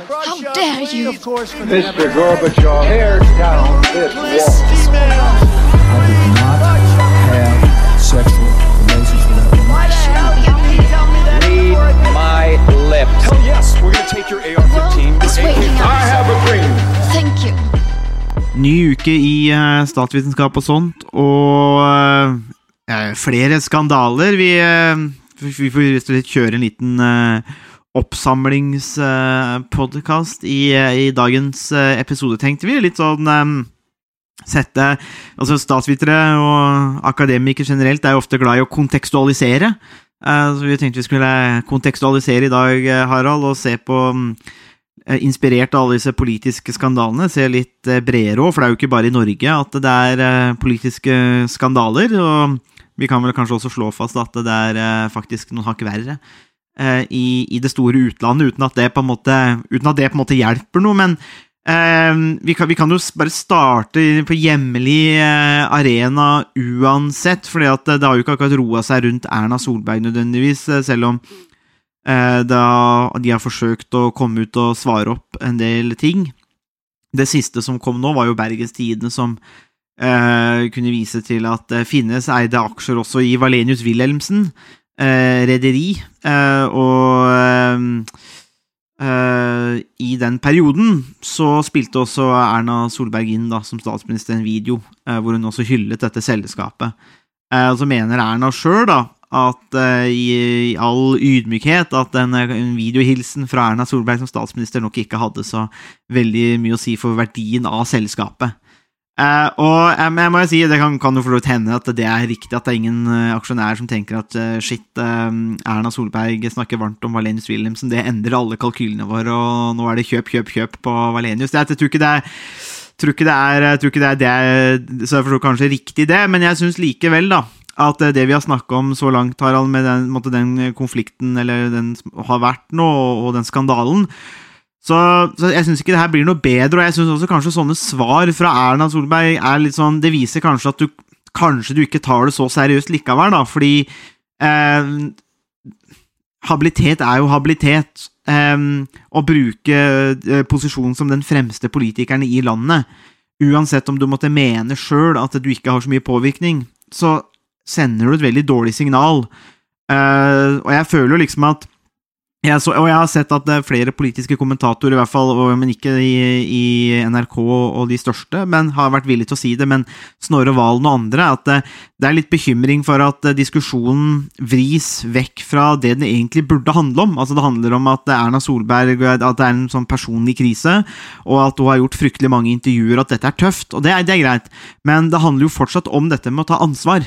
How dare you? Mr. Gorbachev, tear down this wall. I did not have sexual relations with that woman. Read my lips. Hell yes, we're gonna take your AR-15. It's I have a dream. Thank you. Ny uke i eh, statsvitenskap og sånt, og eh, flere skandaler. Vi, eh, vi får kjøre en liten uh, oppsamlingspodkast i, eh, i dagens eh, episode, tenkte vi. Litt sånn eh, sette Altså, statsvitere og akademikere generelt er jo ofte glad i å kontekstualisere. Så vi tenkte vi skulle kontekstualisere i dag, Harald, og se på mm, Inspirert av alle disse politiske skandalene, se litt bredere òg, for det er jo ikke bare i Norge at det er politiske skandaler. Og vi kan vel kanskje også slå fast at det er faktisk noen hakk verre i, i det store utlandet, uten at det på en måte, det på en måte hjelper noe. Men eh, vi, kan, vi kan jo bare starte på hjemlig eh, arena uansett, for det, det har jo ikke akkurat roa seg rundt Erna Solberg nødvendigvis, eh, selv om eh, da de har forsøkt å komme ut og svare opp en del ting. Det siste som kom nå, var jo Bergens Tidende som eh, kunne vise til at det finnes eide aksjer også i Valenius Wilhelmsen eh, rederi, eh, og eh, eh, i den perioden så spilte også Erna Solberg inn da, som statsminister en video eh, hvor hun også hyllet dette selskapet. Eh, og så mener Erna sjøl at eh, i, all ydmykhet at en videohilsen fra Erna Solberg som statsminister nok ikke hadde så veldig mye å si for verdien av selskapet. Eh, og um, jeg må jo si, det kan, kan jo for hende at det er riktig at det er ingen uh, aksjonær som tenker at uh, shit, Erna Solberg snakker varmt om Valenius Wilhelmsen, det endrer alle kalkylene våre, og nå er det kjøp, kjøp, kjøp på Valenius. Jeg, jeg tror ikke det er tror ikke det er, tror ikke det er, det Så jeg forstår kanskje riktig det, men jeg syns likevel, da, at det vi har snakka om så langt, Harald, med den, den konflikten, eller den har vært nå, og den skandalen så, så jeg syns ikke det her blir noe bedre, og jeg syns også kanskje sånne svar fra Erna Solberg er litt sånn Det viser kanskje at du kanskje du ikke tar det så seriøst likevel, da, fordi eh, Habilitet er jo habilitet. Eh, å bruke eh, posisjonen som den fremste politikeren i landet, uansett om du måtte mene sjøl at du ikke har så mye påvirkning, så sender du et veldig dårlig signal. Eh, og jeg føler jo liksom at jeg så, og jeg har sett at det er flere politiske kommentatorer, i hvert fall, men ikke i, i NRK og de største, men har vært villige til å si det. Men Snorre Valen og andre, at det, det er litt bekymring for at eh, diskusjonen vris vekk fra det den egentlig burde handle om. Altså Det handler om at Erna Solberg at det er en sånn personlig krise, og at hun har gjort fryktelig mange intervjuer, at dette er tøft. Og det det er greit, men det handler jo fortsatt om dette med å ta ansvar.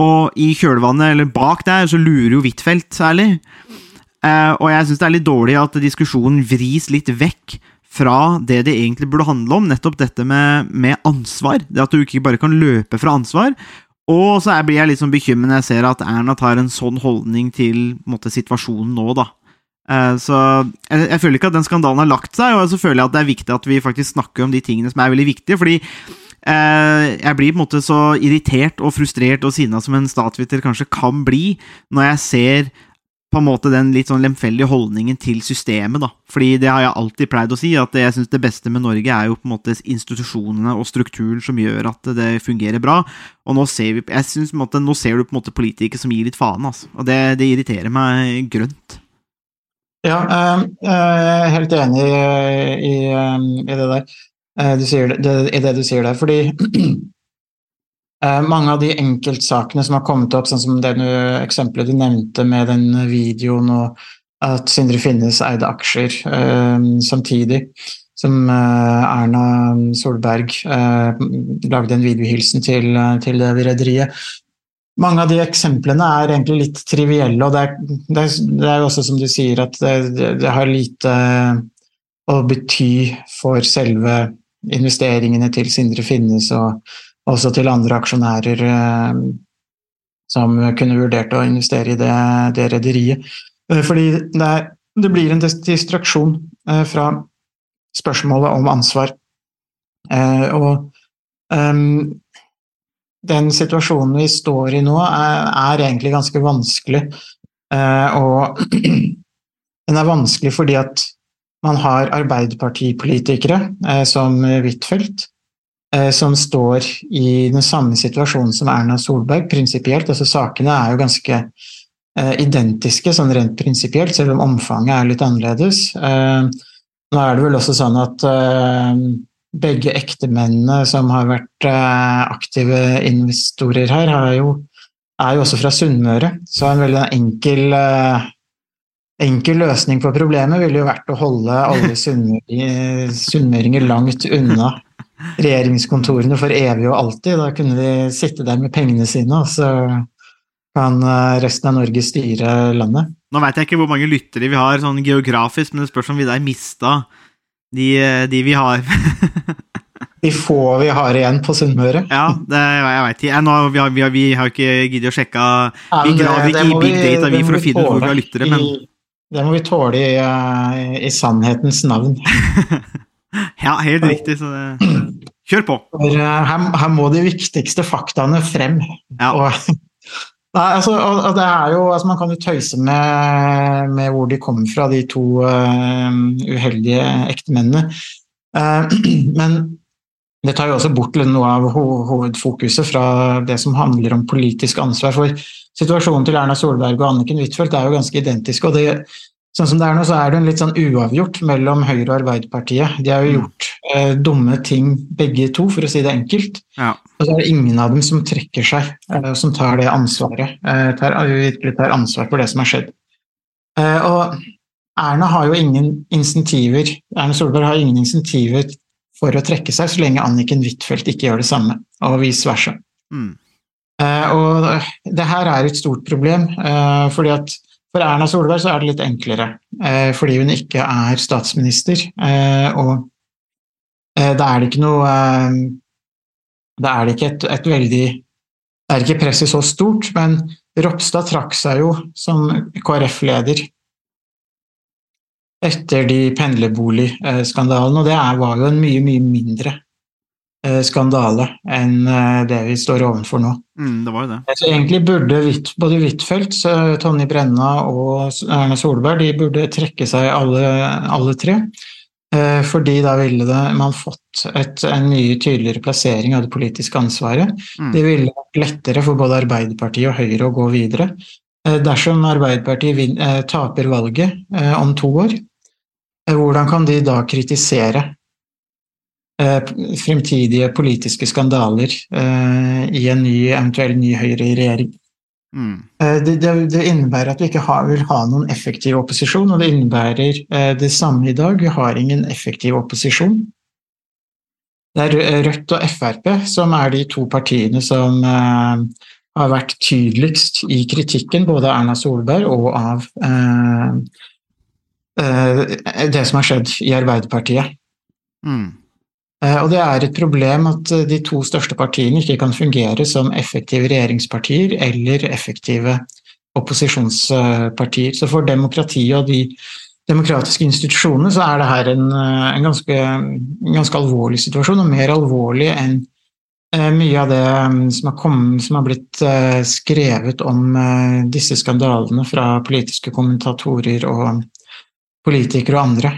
Og i kjølvannet, eller bak der, så lurer jo Huitfeldt særlig. Eh, og jeg syns det er litt dårlig at diskusjonen vris litt vekk fra det det egentlig burde handle om, nettopp dette med, med ansvar. Det at du ikke bare kan løpe fra ansvar. Og så blir jeg litt sånn bekymret når jeg ser at Erna tar en sånn holdning til måte, situasjonen nå, da. Eh, Så jeg, jeg føler ikke at den skandalen har lagt seg, og så føler jeg at det er viktig at vi faktisk snakker om de tingene som er veldig viktige, fordi eh, jeg blir på en måte så irritert og frustrert og sinna som en statsviter kanskje kan bli, når jeg ser på en måte den litt sånn lemfeldige holdningen til systemet, da. Fordi det har jeg alltid pleid å si, at jeg syns det beste med Norge er jo på en måte institusjonene og strukturen som gjør at det fungerer bra. Og nå ser vi Jeg synes på en måte Nå ser du på en måte politikere som gir litt faen, altså. Og det, det irriterer meg grønt. Ja, eh, jeg er helt enig i, i, i det der. Eh, Du sier, det, I det du sier der. Fordi eh, mange av de enkeltsakene som har kommet opp, sånn som det du, eksempelet du nevnte med den videoen og at Sindre Finnes eide aksjer eh, samtidig som eh, Erna Solberg eh, lagde en videohilsen til, til det rederiet. Mange av de eksemplene er egentlig litt trivielle, og det er, jo også som du sier at det, det har lite å bety for selve investeringene til Sindre Finnes og også til andre aksjonærer eh, som kunne vurdert å investere i det, det rederiet. Eh, Fordi det, er, det blir en distraksjon eh, fra spørsmålet om ansvar. Og ehm, den situasjonen vi står i nå, er, er egentlig ganske vanskelig. Og den er vanskelig fordi at man har Arbeiderpartipolitikere som Huitfeldt, som står i den samme situasjonen som Erna Solberg prinsipielt. Altså, sakene er jo ganske eh, identiske sånn rent prinsipielt, selv om omfanget er litt annerledes. Eh, nå er det vel også sånn at eh, begge ektemennene som har vært eh, aktive investorer her, jo, er jo også fra Sunnmøre. Så en veldig enkel, eh, enkel løsning på problemet ville jo vært å holde alle sunnmøri- sunnmøringer langt unna regjeringskontorene for evig og alltid. Da kunne de sitte der med pengene sine, og så kan eh, resten av Norge styre landet. Nå veit jeg ikke hvor mange lyttere vi har sånn geografisk, men det spørs om vi der mista de, de vi har. De få vi har igjen på Sunnmøre. ja, det, jeg veit ikke. Nå, vi, har, vi, har, vi har ikke giddet å sjekke Ja, Vi graver ikke i big data, vi, for å finne ut hvor vi har lyttere, men Det må vi tåle i, eh, i sannhetens navn. ja, helt riktig. Så det, kjør på. Eh, her, her må de viktigste faktaene frem. Ja. Og, nei, altså, og, det er jo, altså, man kan jo tøyse med, med hvor de kommer fra, de to uh, uheldige ektemennene. Uh, men det tar jo også bort noe av hovedfokuset fra det som handler om politisk ansvar. For situasjonen til Erna Solberg og Anniken Huitfeldt er jo ganske identisk. og det Sånn som det er nå, så er det en litt sånn uavgjort mellom Høyre og Arbeiderpartiet. De har jo gjort eh, dumme ting begge to, for å si det enkelt. Ja. Og så er det ingen av dem som trekker seg, eh, som tar det ansvaret. Eh, tar, virkelig tar ansvar for det som har skjedd. Eh, og Erna har jo ingen insentiver Erna Solberg har ingen insentiver for å trekke seg, så lenge Anniken Huitfeldt ikke gjør det samme, og vice versa. Mm. Eh, og det her er et stort problem, eh, fordi at for Erna Solberg så er det litt enklere, eh, fordi hun ikke er statsminister. eh, Og eh, da er det ikke noe Da er det ikke et, et veldig Da er ikke presset så stort, men Ropstad trakk seg jo som KrF-leder etter de pendlerboligskandalene, og det var jo en mye, mye mindre skandale enn eh, det vi står overfor nå. Mm, det var jo det. Så egentlig burde både Huitfeldt, Tonje Brenna og Erna Solberg de burde trekke seg alle, alle tre. Eh, Fordi da ville det, man fått et, en mye tydeligere plassering av det politiske ansvaret. Mm. Det ville vært lettere for både Arbeiderpartiet og Høyre å gå videre. Eh, Dersom Arbeiderpartiet eh, taper valget eh, om to år, eh, hvordan kan de da kritisere eh, fremtidige politiske skandaler eh, i en ny, eventuell ny høyreregjering. Mm. Eh, Det, det, det innebærer at vi ikke har, vil ha noen effektiv opposisjon, og det innebærer eh, det samme i dag. Vi har ingen effektiv opposisjon. Det er Rødt og Frp som er de to partiene som eh, har vært tydeligst i kritikken både av Erna Solberg og av eh, eh, det som har skjedd i Arbeiderpartiet. Mm. Eh, Og det er et problem at eh, de to største partiene ikke kan fungere som effektive regjeringspartier eller effektive opposisjonspartier. Så for demokratiet og de demokratiske institusjonene så er det her en, eh, en, ganske, en ganske alvorlig situasjon, og mer alvorlig enn mye av det mm, som har, kommet, som har blitt skrevet om disse skandalene fra politiske kommentatorer og politikere og andre.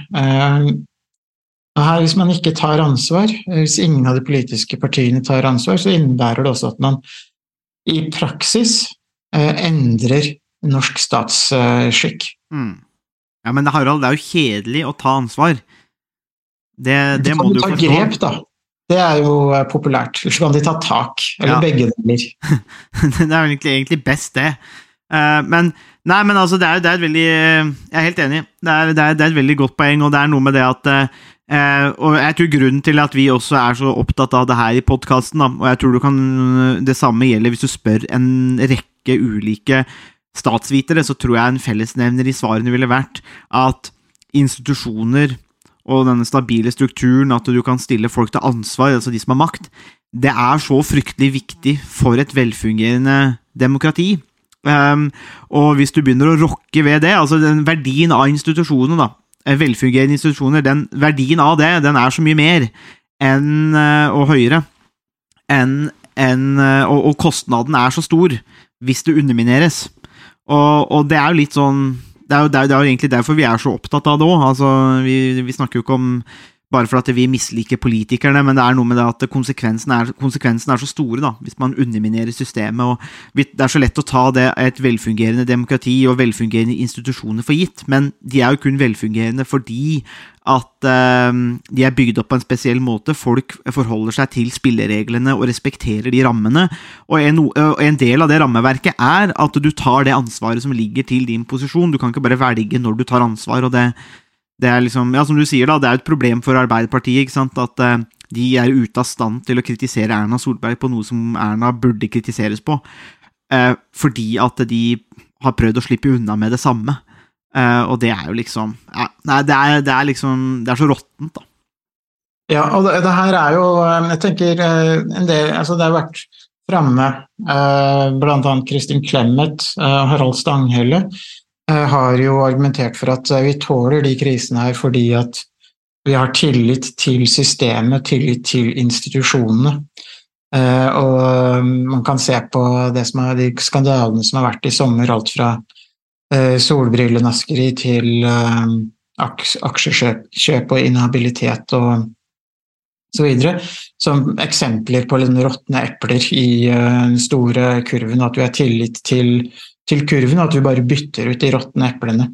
Eh, her, hvis man ikke tar ansvar, eh, hvis ingen av de politiske partiene tar ansvar, så innebærer det også at man i praksis eh, endrer norsk statsskikk. Mm. Ja, men Harald, det er jo kjedelig å ta ansvar. Det, det Så må kan du kan ta forstå. grep, da. Det er jo eh, populært. Eller så kan de ta tak. Eller Ja. begge deler. det er jo egentlig, best, det. Uh, men nei, men altså, det er, det er et veldig Jeg er helt enig. Det er, det, er, det er et veldig godt poeng, og det er noe med det at eh, Og jeg tror grunnen til at vi også er så opptatt av det her i podkasten, og jeg tror kan det samme gjelder hvis du spør en rekke ulike statsvitere, så tror jeg en fellesnevner i svarene ville vært at institusjoner og denne stabile strukturen, at du kan stille folk til ansvar, altså de som har makt, det er så fryktelig viktig for et velfungerende demokrati. Um, og hvis du begynner å rokke ved det, altså den verdien av institusjonene, da, eh, velfungerende institusjoner, den verdien av det, den er så mye mer enn, eh, og høyere enn enn, eh, og, og kostnaden er så stor hvis det undermineres. Og, og det er jo litt sånn det, er jo, det er jo egentlig derfor vi er så opptatt av det òg. Altså, vi, vi snakker jo ikke om bare for at vi misliker politikerne, men det er noe med det at konsekvensene er, konsekvensene er så store da, hvis man underminerer systemet. og Det er så lett å ta det et velfungerende demokrati og velfungerende institusjoner for gitt, men de er jo kun velfungerende fordi at eh, de er bygd opp på en spesiell måte. Folk forholder seg til spillereglene og respekterer de rammene. Og en, en, del av det rammeverket er at du tar det ansvaret som ligger til din posisjon. Du kan ikke bare velge når du tar ansvar. og det det er liksom, ja, som du sier da, det er et problem for Arbeiderpartiet ikke sant, at uh, de er ute av stand til å kritisere Erna Solberg på noe som Erna burde kritiseres på, uh, fordi at de har prøvd å slippe unna med det samme. Uh, og det er jo liksom ja, Nei, det er, det er liksom Det er så råttent, da. Ja, og det, det, her er jo Jeg tenker en del Altså, det har vært framme blant annet Kristin Clemet og Harald Stanghelle Eh, har jo argumentert for at eh, vi tåler de krisene her fordi at vi har tillit til systemet, tillit til institusjonene. Eh, og man kan se på er de skandalene som har vært i sommer, alt fra solbrillenaskeri til aksjekjøp og inhabilitet og så videre, som eksempler på råtne epler i den store kurven, at vi har tillit til til kurven, at vi bare bytter ut de råtne eplene.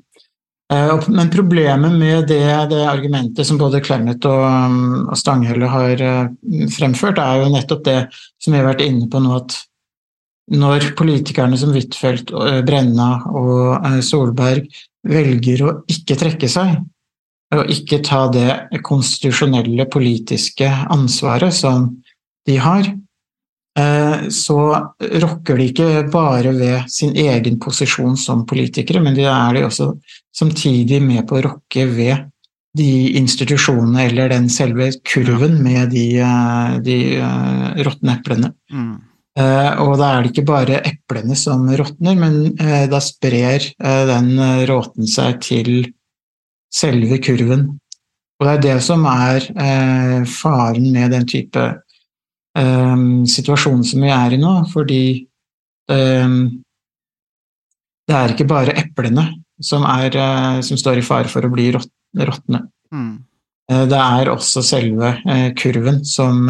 Eh, men problemet med det, det argumentet som både Clemet og, og Stanghelle har eh, fremført, er jo nettopp det som vi har vært inne på nå, at når politikerne som Huitfeldt, eh, Brenna og Solberg velger å ikke trekke seg, og ikke ta det konstitusjonelle politiske ansvaret som de har, så rokker de ikke bare ved sin egen posisjon som politikere, men de er de også samtidig med på å rokke ved de institusjonene eller den selve kurven med de, eh, de uh, råtne eplene. Mm. Og da er det ikke bare eplene som råtner, men da sprer den råten seg til selve kurven. Og det er det som er faren med den type um, situasjonen som vi er i nå, fordi um, det er ikke bare eplene som, er, uh, som, står i fare for å bli råtne. Mm. Uh, det er også selve uh, kurven som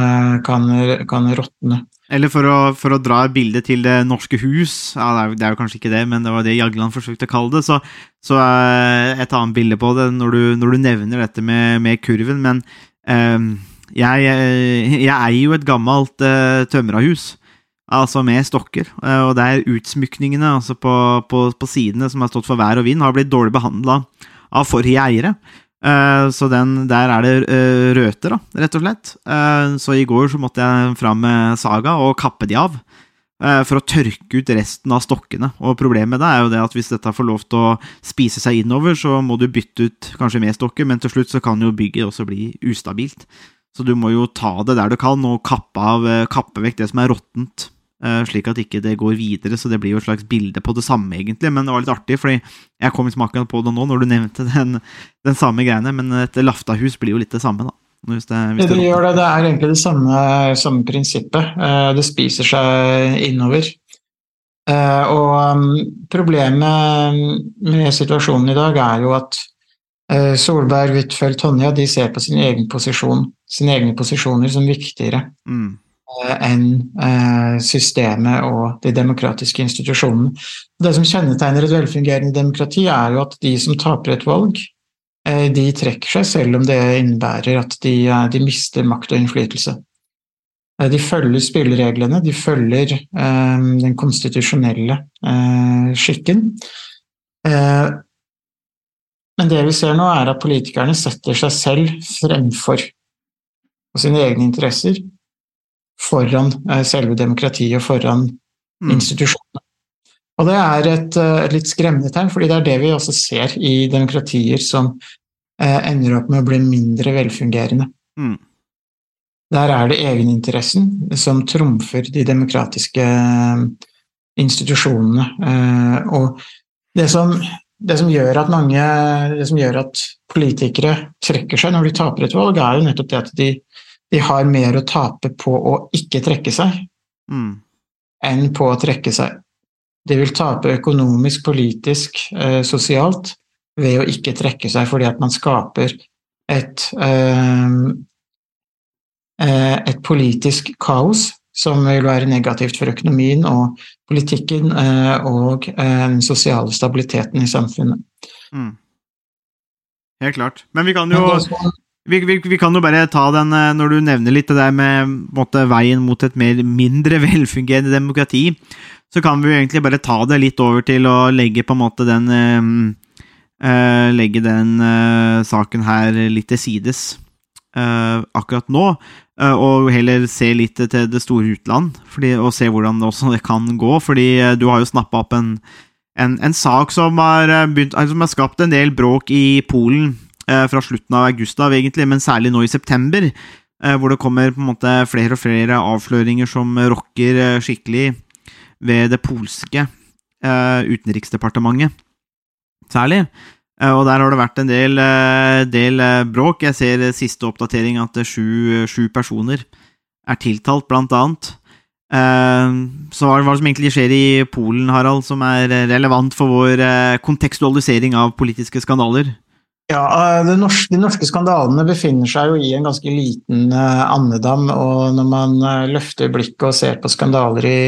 kan, kan råtne. Eller for å, for å, dra bildet til Det norske hus, ja, det, er, det, er, jo kanskje ikke det, men det var det Jagland forsøkte å kalle det, så, så et annet bilde på det når du, når du nevner dette med, med kurven. Men um, jeg, eh, jeg eier jo et gammelt uh, tømmerhus, altså med stokker, uh, og der utsmykningene altså på, på, på, sidene som har stått for vær og vind, har blitt dårlig behandla av forrige eiere. Uh, så den, der er det uh, røter, da, rett og slett. Så i går så måtte jeg fram med saga og kappe de av. For å tørke ut resten av stokkene. Og problemet er jo det at hvis dette får lov til å spise seg innover, så må du bytte ut kanskje mer stokker, men til slutt så kan jo bygget også bli ustabilt. Så du må jo ta det der du kan, og kappe, av, eh, kappe vekk det som er råttent. Eh, slik at ikke det går videre, så det blir jo et slags bilde på det samme, egentlig. Men det var litt artig, fordi jeg kom i smaken på det nå, når du nevnte den, den samme greiene. Men et laftahus blir jo litt det samme, da. Hvis det, hvis det, det, gjør det. Det er egentlig det samme, samme prinsippet. Eh, det spiser seg innover. Og um, problemet med situasjonen i dag er jo at Solberg, Huitfeldt, Tonja de ser på sin egen posisjon sine egne posisjoner som viktigere mm. uh, enn uh, systemet og de demokratiske institusjonene. Det som kjennetegner et velfungerende demokrati, er jo at de som taper et valg, de trekker seg, selv om det innebærer at de, de mister makt og innflytelse. De følger spillereglene, de følger den konstitusjonelle skikken. Men det vi ser nå, er at politikerne setter seg selv fremfor og sine egne interesser foran eh, selve demokratiet og foran mm. institusjonene. Og det er et, eh, et, litt skremmende tegn, fordi det er det vi også ser i demokratier som eh, ender opp med å bli mindre velfungerende. Mm. Der er det egeninteressen som trumfer de demokratiske eh, institusjonene. Eh, og det som, det som, gjør at mange Det som gjør at politikere trekker seg når de taper et valg, er jo nettopp det at de de har mer å tape på å ikke trekke seg mm. enn på å trekke seg. de vil tape økonomisk, politisk, eh, sosialt ved å ikke trekke seg fordi at man skaper et, eh, eh, et politisk kaos som vil være negativt for økonomien og politikken eh, og eh, den sosiale stabiliteten i samfunnet. Mm. Helt klart. Men vi kan jo vi, vi, vi kan jo bare ta den eh, når du nevner litt det der med måtte, veien mot et mer mindre velfungerende demokrati. Så kan vi jo egentlig bare ta det litt over til å legge på en måte den eh, Legge den øh, saken her litt til sides øh, akkurat nå. Eh, og heller se litt til det store utland, fordi, og se hvordan det også kan gå. Fordi eh, du har jo snappa opp en, en, en sak som har, eh, begynt, altså, som har skapt en del bråk i Polen fra slutten av august egentlig, men særlig nå i september. Hvor det kommer på en måte flere og flere avsløringer som rokker skikkelig ved det polske utenriksdepartementet, særlig. Eh, Og der har det vært en del, eh, del eh, bråk. Jeg ser siste oppdatering at sju, sju personer er tiltalt, blant annet. Så hva er det som egentlig skjer i Polen, Harald, som er relevant for vår kontekstualisering av politiske skandaler? Ja, det norske, De norske skandalene befinner seg jo i en ganske liten andedam. og Når man løfter blikket og ser på skandaler i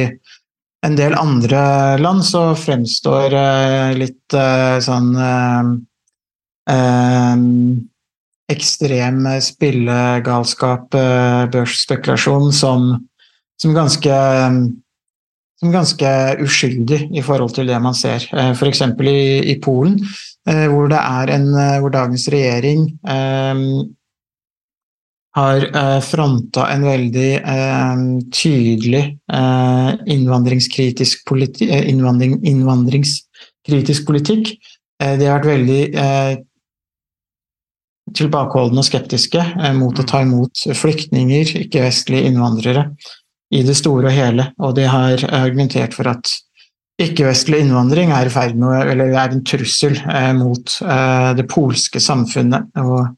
en del andre land, så fremstår eh, litt eh, sånn eh, ekstrem spillegalskap, børsspekulasjon, som, som ganske som ganske uskyldig i forhold til det man ser. F.eks. I, i Polen, hvor, en, hvor dagens regjering har eh, fronta en veldig eh, tydelig eh, innvandringskritisk, politi eh, innvandring, innvandringskritisk politikk. Eh, de har vært veldig eh, tilbakeholdne og skeptiske mot å ta imot flyktninger, ikke-vestlige innvandrere, i det store og hele. Og de har argumentert for at ikke-vestlig innvandring er, med, eller er en trussel mot eh, det polske samfunnet. Og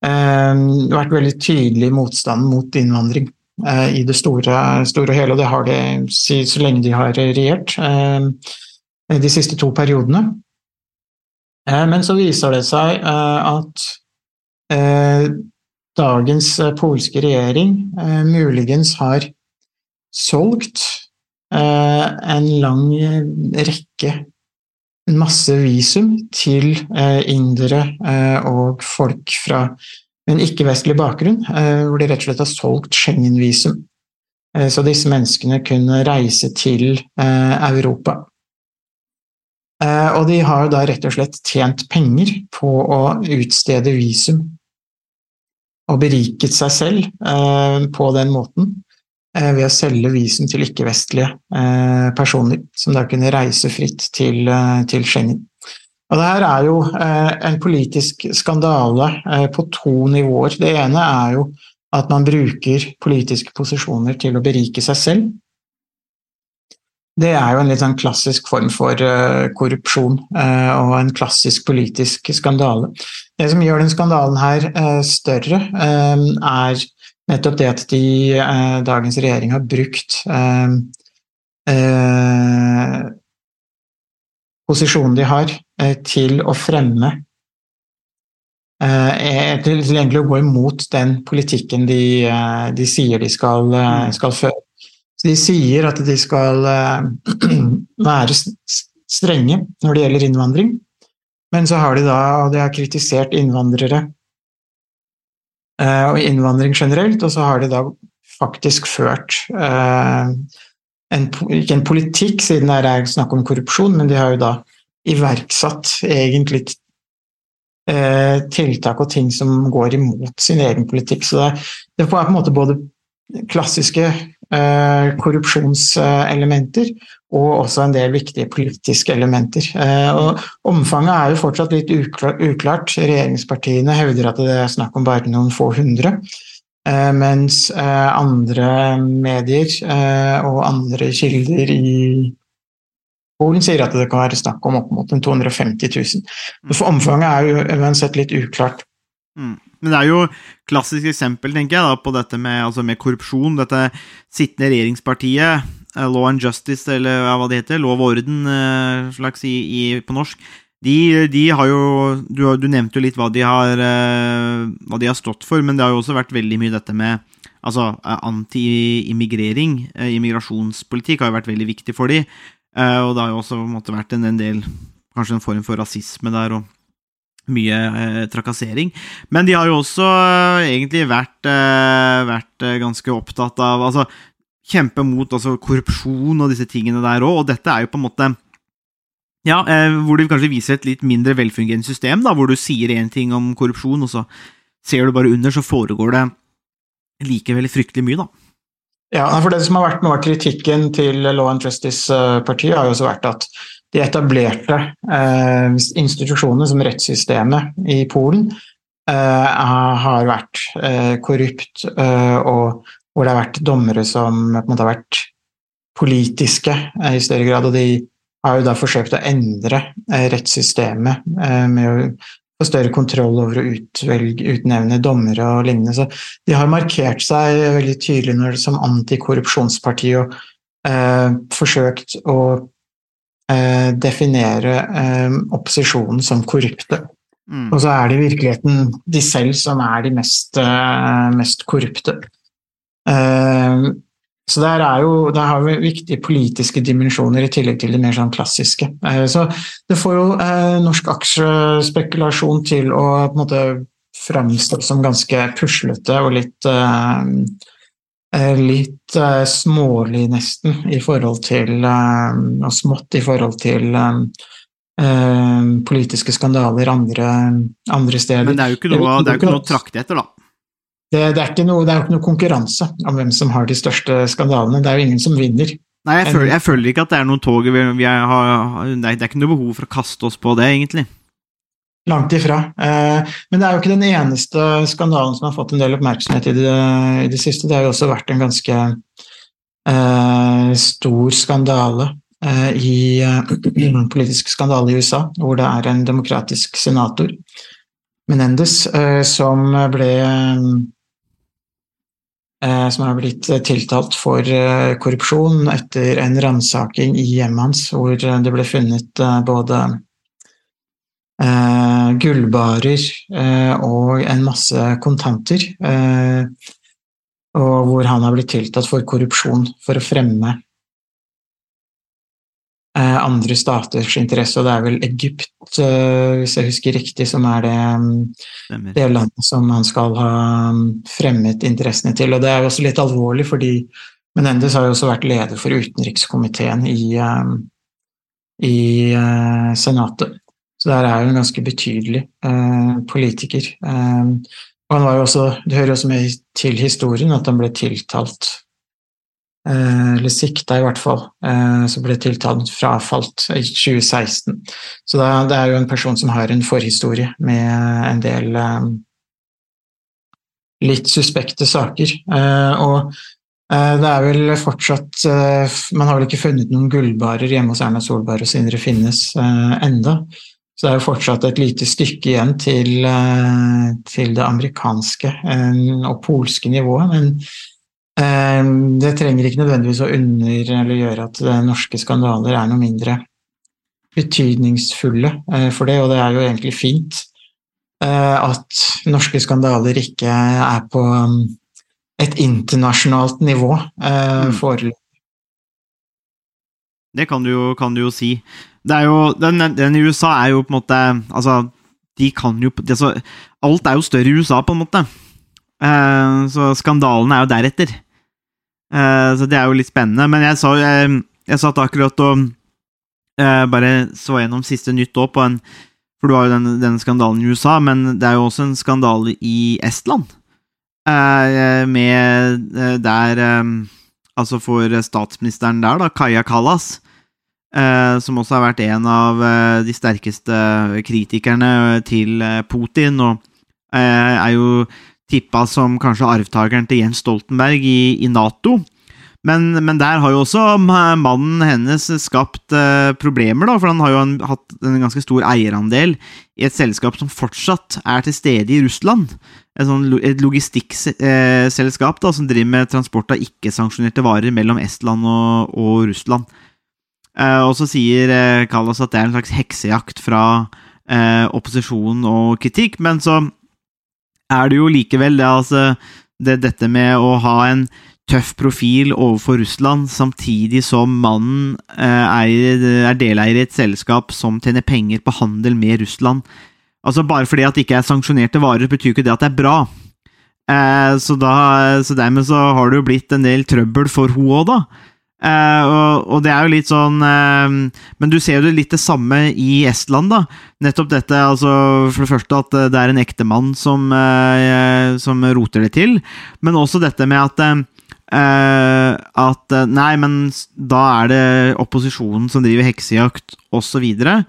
vært veldig tydelig i motstanden mot innvandring eh, i det store, store og hele. Og det har de så lenge de har regjert, eh, de siste to periodene. Eh, men så viser det seg eh, at dagens polske regjering muligens har solgt en lang rekke, masse visum til eh, indere eh, og folk fra en ikke-vestlig bakgrunn, eh, hvor de rett og slett har solgt Schengen-visum. Så disse menneskene kunne reise til Europa. Og de har da rett og slett tjent penger på å utstede visum og beriket seg selv på den måten ved å selge visum til ikke-vestlige eh, personer, som da kunne reise fritt til, eh, til Schengen. Og det her er jo eh, en politisk skandale eh, på to nivåer. Det ene er jo at man bruker politiske posisjoner til å berike seg selv. Det er jo en litt sånn klassisk form for eh, korrupsjon eh, og en klassisk politisk skandale. Det som gjør den skandalen her eh, større, eh, er nettopp det at de, eh, dagens regjering har brukt eh, eh, posisjonen de har, eh, til å fremme eh, til, til egentlig å gå imot den politikken de, eh, de sier de skal, eh, skal føre. Så de sier at de skal eh, være strenge når det gjelder innvandring, men så har de da, og de har kritisert innvandrere eh, og innvandring generelt, og så har de da faktisk ført eh, en, ikke en politikk, siden det er snakk om korrupsjon, men de har jo da iverksatt egentlig eh, tiltak og ting som går imot sin egen politikk. Så det, er på en måte både klassiske eh, korrupsjonselementer og også en del viktige politiske elementer. Eh, og omfanget er jo fortsatt litt uklart. Regjeringspartiene hevder at det er snakk om bare noen få hundre. Eh, mens eh, andre medier eh, og andre kilder i Polen sier at det kan være snakk om opp mot en 250 000. For omfanget er jo uansett litt uklart. Mm. Men det er jo klassisk eksempel tenker jeg da, på dette med, altså med korrupsjon. Dette sittende regjeringspartiet eh, Law and Justice, eller hva det heter, lov og orden eh, slags i, i, på norsk, de, de har jo du, du, nevnte jo litt hva de, har, eh, hva de har stått for, men det har jo også vært veldig mye dette med altså, anti-immigrering. Immigrasjonspolitikk har jo vært veldig viktig for dem. Og det har jo også måtte, vært en, en, del Kanskje en form for rasisme der, og mye eh, trakassering. Men de har jo også eh, egentlig vært, eh, vært ganske opptatt av Altså kjempe mot altså, korrupsjon og disse tingene der òg, og dette er jo på en måte ja, eh, hvor det kanskje viser et litt mindre velfungerende system, da, hvor du sier én ting om korrupsjon, og så ser du bare under, så foregår det likevel fryktelig mye, da. Ja, for Det som har vært noe av kritikken til Law and Justice-partiet, har jo også vært at de etablerte eh, institusjonene som rettssystemet i Polen eh, har vært eh, korrupt, eh, og hvor det har vært dommere som måte har vært politiske eh, i større grad. og de har jo da forsøkt å endre eh, rettssystemet med å få større kontroll over å utvelge, utnevne dommere og lignende. Så de har markert seg veldig tydelig når, som antikorrupsjonsparti og forsøkt å eh, definere eh, opposisjonen som korrupte. Mm. Og så er det i virkeligheten de selv som er de mest, eh, mest korrupte. Uh, så der, jo, der, har vi viktige politiske dimensjoner i tillegg til det mer sånn klassiske. Eh, så det får jo eh, norsk aksjespekulasjon til å på en måte framstå som ganske puslete og litt eh, eh litt eh, smålig, nesten, i forhold til eh, Og smått i forhold til politiske skandaler andre, andre, steder. Men det er jo ikke noe, det er ikke noe å trakte etter, da det, det, er noe, det, er jo ikke noe konkurranse om hvem som har de største skandalene. Det er jo ingen som vinner. Nei, jeg føler, jeg føler ikke at det er noe tog vi, vi har, Det er ikke noe behov for å kaste oss på det, egentlig. Langt ifra. Eh, men det er jo ikke den eneste skandalen som har fått en del oppmerksomhet i det, i det siste. Det har jo også vært en ganske uh, stor skandale uh, i uh, politisk skandale i USA, hvor det er en demokratisk senator, Menendez, som ble som har blitt tiltalt for korrupsjon etter en ransaking i hjemmet hans, hvor det ble funnet både gullbarer og en masse kontanter. Og hvor han har blitt tiltatt for korrupsjon for å fremme Eh, andre staters interesse, og det er vel Egypt, eh, hvis jeg husker riktig, som er det, det landet som han skal ha mm, fremmet interessene til. Og det er jo også litt alvorlig, fordi Menendez har jo også vært leder for utenrikskomiteen i, eh, i Senatet. Så der er en ganske betydelig politiker. og han var jo også, Det hører også med til historien at han ble tiltalt Eh, eller sikta i hvert fall, eh, så ble tiltalt frafalt i 2016. Så det er jo en person som har en forhistorie med en del eh, litt suspekte saker. Og det er vel fortsatt Man har vel ikke funnet noen gullbarer hjemme hos Erna Solberg og Sindre Finnes enda. Så det er jo fortsatt et lite stykke igjen til, til det amerikanske og polske nivået. men Eh, det trenger ikke nødvendigvis å under eller gjøre at eh, norske skandaler er noe mindre betydningsfulle eh, for det, og det er jo egentlig fint at norske skandaler ikke er på um, et internasjonalt nivå mm. foreløpig. Det kan du, jo, kan du, jo, si. Det er jo, den, den, i USA er jo på en måte Altså, de kan jo altså, Alt er jo større i USA, på en måte. så skandalene er jo deretter. Uh, så det er jo litt spennende. Men jeg, sa, jeg, jeg satt akkurat og uh, bare så gjennom siste nytt òg på en For du har jo den, denne skandalen i USA, men det er jo også en skandale i Estland. Uh, med der Altså for statsministeren der, da, Kaja Kallas. Som også har vært en av de sterkeste kritikerne til Putin, og er jo tippa som kanskje arvtakeren til Jens Stoltenberg i, i Nato. Men, men der har jo også mannen hennes skapt eh, problemer, da, for han har jo en, hatt en ganske stor eierandel i et selskap som fortsatt er til stede i Russland. Et, sånn, et logistikkselskap da, som driver med transport av ikke-sanksjonerte varer mellom Estland og, og Russland. Eh, og så sier eh, Kallas at det er en slags heksejakt fra eh, opposisjon og kritikk, men så er det jo likevel det, altså, det, dette med å ha en tøff profil overfor Russland, samtidig som mannen eier, er deleier i et selskap som tjener penger på handel med Russland. Altså Bare fordi at det ikke er sanksjonerte varer, betyr ikke det at det er bra. Eh, så, da, så dermed så har det jo blitt en del trøbbel for hun òg, da. Eh, og, og det er jo litt sånn uh, Men du ser jo det litt det samme i Estland, da. Nettopp dette, altså for det første at det er en ektemann som, uh, som roter det til, men også dette med at eh, eh, at eh, nei, men da er det opposisjonen som driver heksejakt, osv. Eh,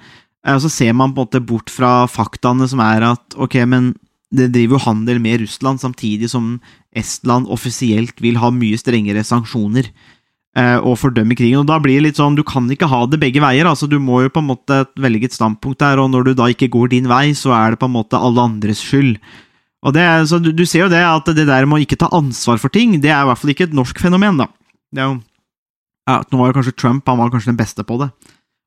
og så ser man på en måte bort fra faktaene som er at ok, men det driver jo handel med Russland, samtidig som Estland offisielt vil ha mye strengere sanksjoner eh, og fordømme krigen. og Da blir det litt sånn, du kan ikke ha det begge veier. altså Du må jo på en måte velge et standpunkt der, og når du da ikke går din vei, så er det på en måte alle andres skyld. Og det, så du, du ser jo det at det der med å ikke ta ansvar for ting, det er i hvert fall ikke et norsk fenomen, da. Det er jo, ja, nå var jo kanskje Trump han var kanskje den beste på det.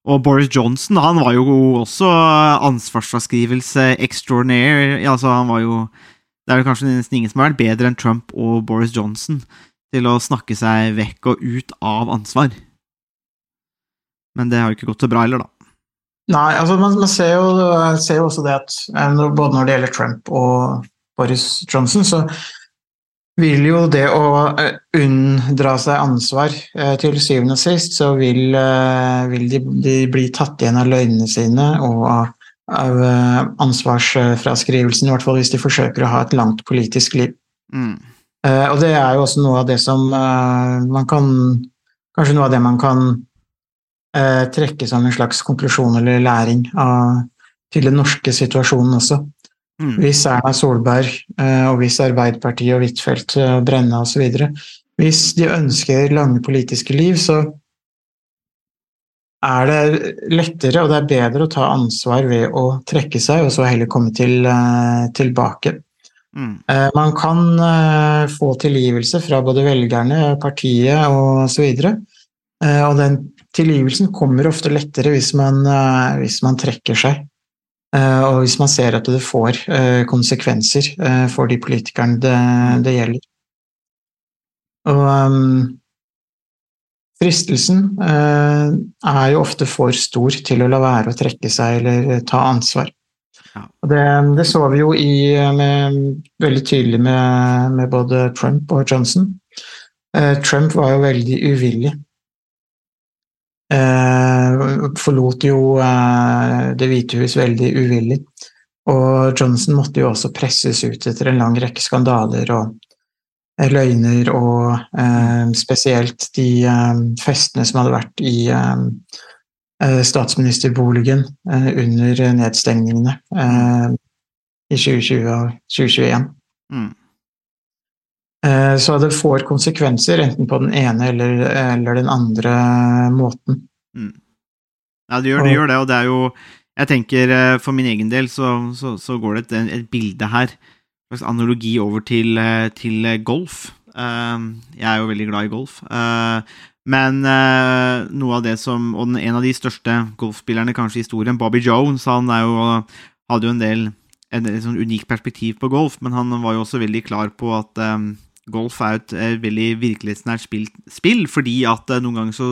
Og Boris Johnson han var jo også ansvarsfraskrivelse extraordinaire. Altså, han var jo Det er jo kanskje nesten ingen som har vært bedre enn Trump og Boris Johnson til å snakke seg vekk og ut av ansvar. Men det har jo ikke gått så bra heller, da. Nei, altså man, man ser, jo, ser jo også det at eh, både når det gjelder Trump og Boris Johnson, så vil jo det å eh, unndra seg ansvar eh, til syvende og sist, så vil, vil de, de bli tatt igjen av løgnene sine og av, av ansvarsfraskrivelsen, i hvert fall hvis de forsøker å ha et langt politisk liv. Mm. Eh, og det er jo også noe av det som eh, man kan Kanskje noe av det man kan eh, trekke som en slags konklusjon eller læring av, til den norske situasjonen også. Mm. Hvis Erna Solberg og hvis Arbeiderpartiet og Huitfeldt og Brenna osv. Hvis de ønsker lange politiske liv, så er det lettere og det er bedre å ta ansvar ved å trekke seg, og så heller komme til, tilbake. Mm. Eh, Man kan eh, få tilgivelse fra både velgerne, partiet og så videre. Eh, Og den tilgivelsen kommer ofte lettere hvis man, hvis man trekker seg. Og hvis man ser at det får konsekvenser for de politikerne det, det gjelder. Og um, fristelsen er jo ofte for stor til å la være å trekke seg eller ta ansvar. Det, det så vi jo i, med, veldig tydelig med, med både Trump og Johnson. Eh, Trump var jo veldig uvillig. Eh, forlot jo eh, Det hvite hus veldig uvillig. Og Johnson måtte jo også presses ut etter en lang rekke skandaler og eh, løgner, og eh, spesielt de eh, festene som hadde vært i eh, statsministerboligen eh, under nedstengningene eh, i 2020 og 2021. Mm. Eh, Så det får konsekvenser enten på den ene eller, eller den andre måten. Ja, det gjør, det gjør det, og det er jo Jeg tenker eh, for min egen del så, så, så går det et, et bilde her, en slags analogi over til, eh, til eh, golf. Eh, Jeg er jo veldig glad i golf. Eh, Men eh, noe av det som Og en av de største golfspillerne kanskje i historien, Bobby Jones, han er jo, hadde jo en del en, en sånn unik perspektiv på golf, men han var jo også veldig klar på at eh, golf er et, eh, veldig virkelighetsnært spill, spill, fordi at eh, noen ganger så,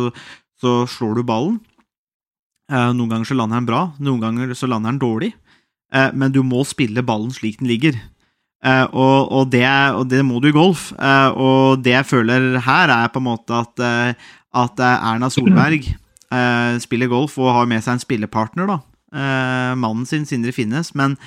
så slår du ballen. Eh, noen ganger så lander den bra, noen ganger så lander den dårlig. Eh, men du må spille ballen slik den ligger. Eh, og, og, det, og det må du i golf. Uh, og det jeg føler her, er på en måte at, uh, at Erna Solberg spiller golf og har med seg en spillepartner, da. Mannen sin, Sindre Finnes, men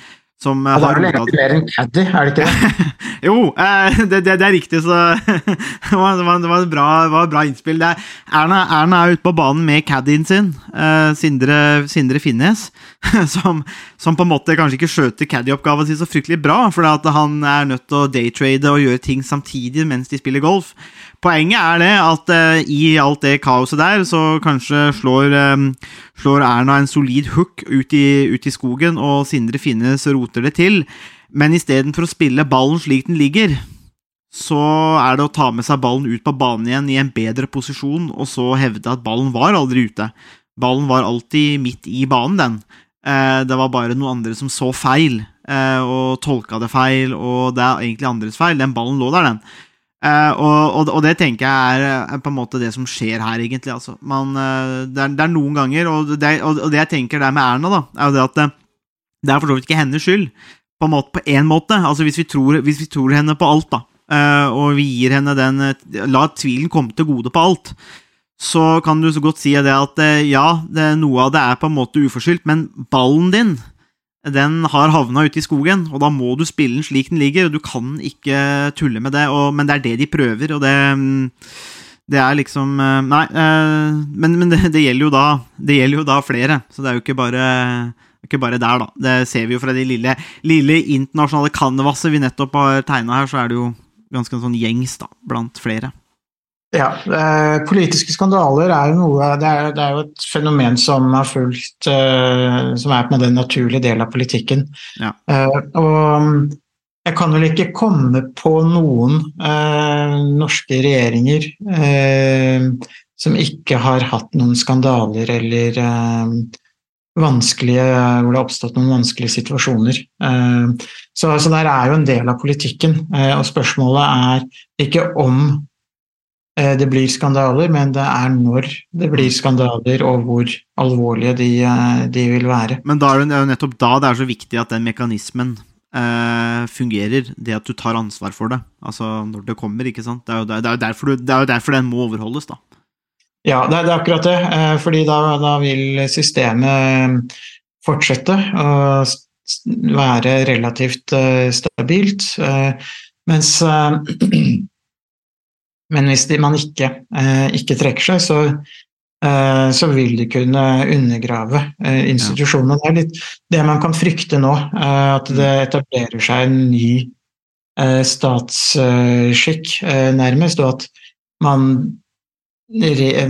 som eh, Og det har er vel egentlig mer enn caddy, er det ikke det? jo, eh, det, det, det er riktig, så det var, det var, et bra, det var et bra innspill. Det er, Erna, Erna er ute på banen med caddien sin, eh, Sindre, Sindre Finnes, som, som på en måte kanskje ikke skjøter caddy-oppgaven sin så fryktelig bra, for han er nødt til å daytrade og gjøre ting samtidig mens de spiller golf. poenget er det at eh, i alt det kaoset der, så kanskje slår, eh, slår Erna en solid hook ut i, ut i skogen, og Sindre Finnes roter det til. Men istedenfor å spille ballen slik den ligger, så er det å ta med seg ballen ut på banen igjen i en bedre posisjon, og så hevde at ballen var aldri ute. Ballen var alltid midt i banen, den. Eh, det var bare noen andre som så feil, eh, og tolka det feil, og det er egentlig andres feil. Den ballen lå der, den. Eh, og, det tenker jeg er, på en måte det som skjer her, egentlig. Altså. Man, det, er, det, er, noen ganger, og det, og det, jeg tenker der med Erna, da, er jo det at det, er for så vidt ikke hennes skyld. På en måte, på en måte. Altså, hvis vi, tror, hvis vi tror henne på alt, da, og vi gir henne den La tvilen komme til gode på alt så kan du så godt si det at ja, det, noe av det er på en måte uforskyldt, men ballen din den har havna ute i skogen, og da må du spille den slik den ligger, og du kan ikke tulle med det, og, men det er det de prøver, og det det er liksom Nei, men, men det, det, gjelder da Det gjelder jo da flere, så det er jo ikke bare ikke bare der, da. Det ser vi jo fra det lille, lille internasjonale canvaset vi nettopp har tegna her, så er det jo ganske sånn gjengs, da, blant flere. Ja, eh, Politiske skandaler er noe det er, det er, jo et fenomen som er fulgt eh, Som er på en naturlige delen av politikken. Ja. Eh, og jeg kan vel ikke komme på noen eh, norske regjeringer eh, som ikke har hatt noen skandaler eller eh, vanskelige Hvor det har oppstått noen vanskelige situasjoner. så, så der er jo en del av politikken. og spørsmålet er ikke om Eh, det blir skandaler, men det er når det blir skandaler, og hvor alvorlige de, eh, de vil være. Men da er det jo nettopp da det er så viktig at den mekanismen eh, fungerer. Det at du tar ansvar for det. Altså når det kommer, ikke sant. Det er jo, det er jo, derfor, du, det er jo derfor, den må overholdes, da. Ja, det er, akkurat det. Eh, fordi da, da, vil systemet fortsette å være relativt eh, stabilt. Eh, mens Men hvis man ikke, eh, ikke trekker seg, så, eh, så, vil de kunne undergrave eh, institusjonene. Det er litt det man kan frykte nå, at det mm. etablerer seg en ny statsskikk, nærmest, og at man,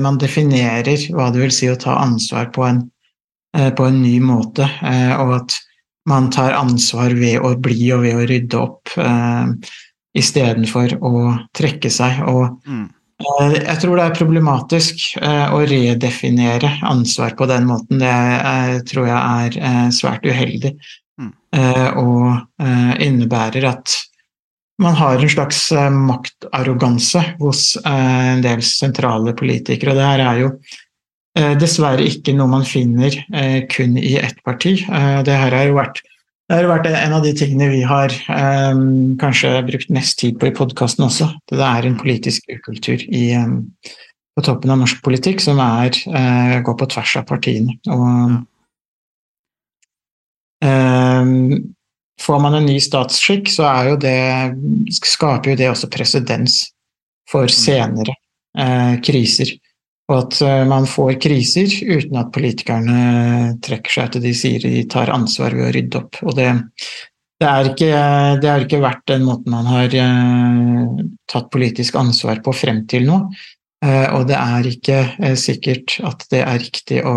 man definerer hva det vil si å ta ansvar på en, på en ny måte, og at man tar ansvar ved å bli og ved å rydde opp istedenfor å trekke seg. Og mm. Eh, jeg tror det er problematisk eh, å redefinere ansvar på den måten. Det tror jeg er eh, svært uheldig. Mm. Og innebærer at man har en slags maktarroganse hos en del sentrale politikere. Og det her er jo dessverre ikke noe man finner kun i ett parti. Det her har jo vært det har vært en av de tingene vi har kanskje brukt mest tid på i podkasten også. Det er en politisk ukultur i, på toppen av norsk politikk som er, går på tvers av partiene. Og, får man en ny statsskikk, så jo det, skaper jo det også presedens for mm. senere eh, kriser. Og at eh, man får kriser uten at politikerne trekker seg til de sier de tar ansvar ved å rydde opp. Og det, det, er, ikke, det har ikke vært den måten man har eh, tatt politisk ansvar på frem til nå. Eh, og det er ikke uh, sikkert at det er riktig å